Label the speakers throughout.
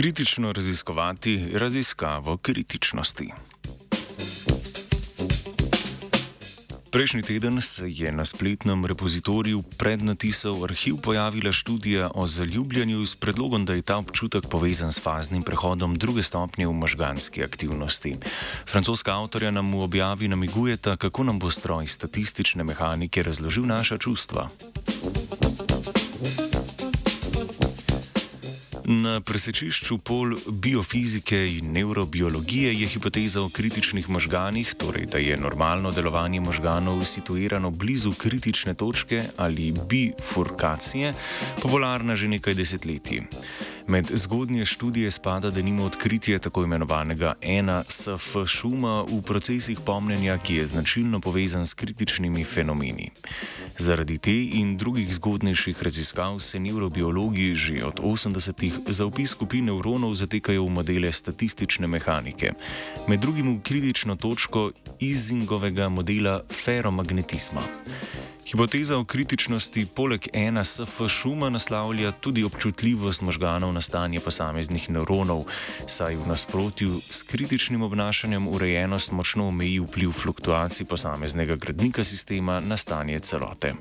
Speaker 1: Kritično raziskovati raziskavo kritičnosti. Prejšnji teden se je na spletnem repozitoriju pred natisom arhiv pojavila študija o zaljubljanju s predlogom, da je ta občutek povezan s faznim prehodom druge stopnje v možganski aktivnosti. Francoska avtorja nam v objavi namigujeta, kako nam bo stroj statistične mehanike razložil naša čustva. Na presečišču pol biofizike in neurobiologije je hipoteza o kritičnih možganih, torej da je normalno delovanje možganov situirano blizu kritične točke ali bifurkacije, popularna že nekaj desetletij. Med zgodnje študije spada denimo odkritje tako imenovanega 1SF šuma v procesih pomnenja, ki je značilno povezan s kritičnimi fenomeni. Zaradi te in drugih zgodnejših raziskav se neurobiologi že od 80-ih za opis skupin nevronov zatekajo v modele statistične mehanike, med drugim v kritično točko Izingovega modela feromagnetizma. Hipoteza o kritičnosti poleg ena SF šuma naslavlja tudi občutljivost možganov na stanje posameznih neuronov, saj v nasprotju s kritičnim obnašanjem urejenost močno omeji vpliv fluktuacij posameznega gradnika sistema na stanje celote.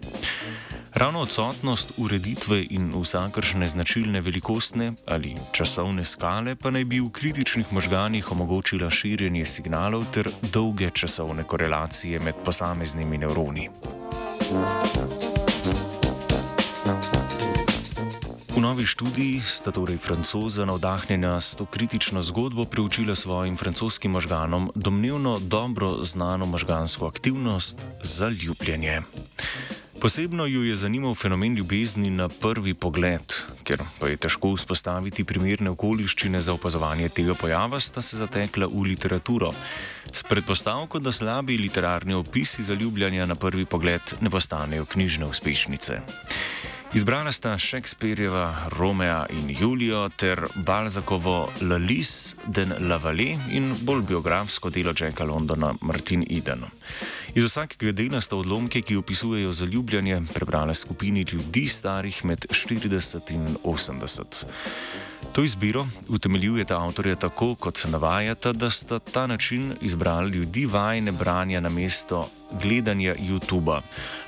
Speaker 1: Ravno odsotnost ureditve in vsakršne značilne velikostne ali časovne skale pa naj bi v kritičnih možganih omogočila širjenje signalov ter dolge časovne korelacije med posameznimi nevroni. V novi študiji sta torej francoza navdahnjena s to kritično zgodbo preučila svojim francoskim možganom domnevno dobro znano možgansko aktivnost za ljubljenje. Posebno ju je zanimal fenomen ljubezni na prvi pogled, ker pa je težko vzpostaviti primerne okoliščine za opazovanje tega pojava, sta se zatekla v literaturo. S predpostavko, da slabi literarni opisi zaljubljanja na prvi pogled ne postanejo knjižne uspešnice. Izbrala sta Shakespeareova Romea in Julijo ter Balzakovo La Lys den Lavallée in bolj biografsko delo Jacka Londona Martin Eden. Iz vsakega dela sta odlomke, ki opisujejo zaljubljanje, prebrala skupini ljudi starih med 40 in 80. To izbiro utemeljujeta avtorja tako, kot navajata, da sta ta način izbrali ljudi vajne branja na mesto gledanja YouTube-a.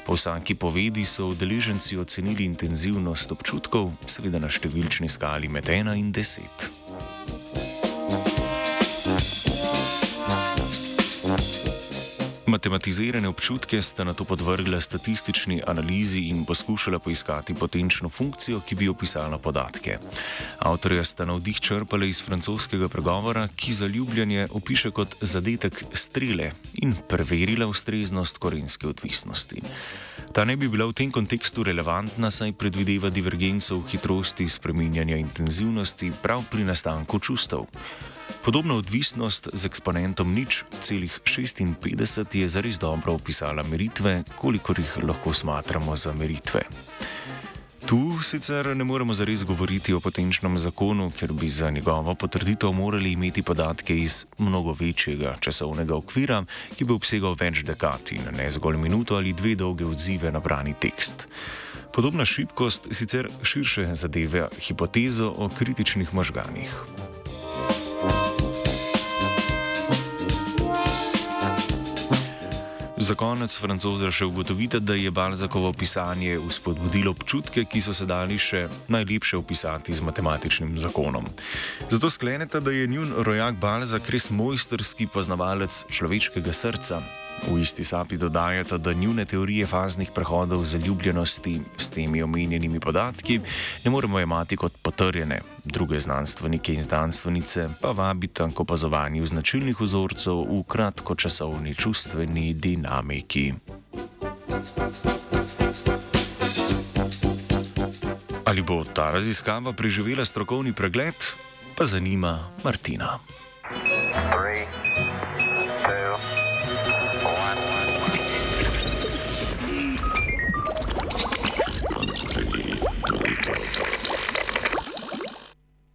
Speaker 1: Po vsaki povedi so udeleženci ocenili intenzivnost občutkov, seveda na številčni skali med 1 in 10. Matematizirane občutke sta na to podvrgla statistični analizi in poskušala poiskati potenčno funkcijo, ki bi opisala podatke. Avtorja sta navdih črpala iz francoskega pregovora, ki zaljubljanje opiše kot zadetek strele in preverila ustreznost korenske odvisnosti. Ta ne bi bila v tem kontekstu relevantna, saj predvideva divergenco v hitrosti spreminjanja intenzivnosti prav pri nastanku čustev. Podobno odvisnost z eksponentom nič celih 56 je zares dobro opisala meritve, kolikor jih lahko smatramo za meritve. Tu sicer ne moremo zares govoriti o potenčnem zakonu, ker bi za njegovo potrditev morali imeti podatke iz mnogo večjega časovnega okvira, ki bi obsegal več dekad in ne zgolj minuto ali dve dolge odzive na brani tekst. Podobna šibkost sicer širše zadeve hipotezo o kritičnih možganih. Za konec francoza še ugotovite, da je Balzakovo pisanje uspodbudilo občutke, ki so se dali še najlepše opisati z matematičnim zakonom. Zato sklenete, da je njun rojak Balzak res mojsterski poznavalec človeškega srca, V isti sapi dodajata, da njune teorije faznih prehodov zaljubljenosti s temi omenjenimi podatki ne moremo imati kot potrjene. Druge znanstvenike in znanstvenice pa vabita k opazovanju značilnih vzorcev v kratkočasovni čustveni dinamiki. Ali bo ta raziskava preživela strokovni pregled, pa zanima Martina.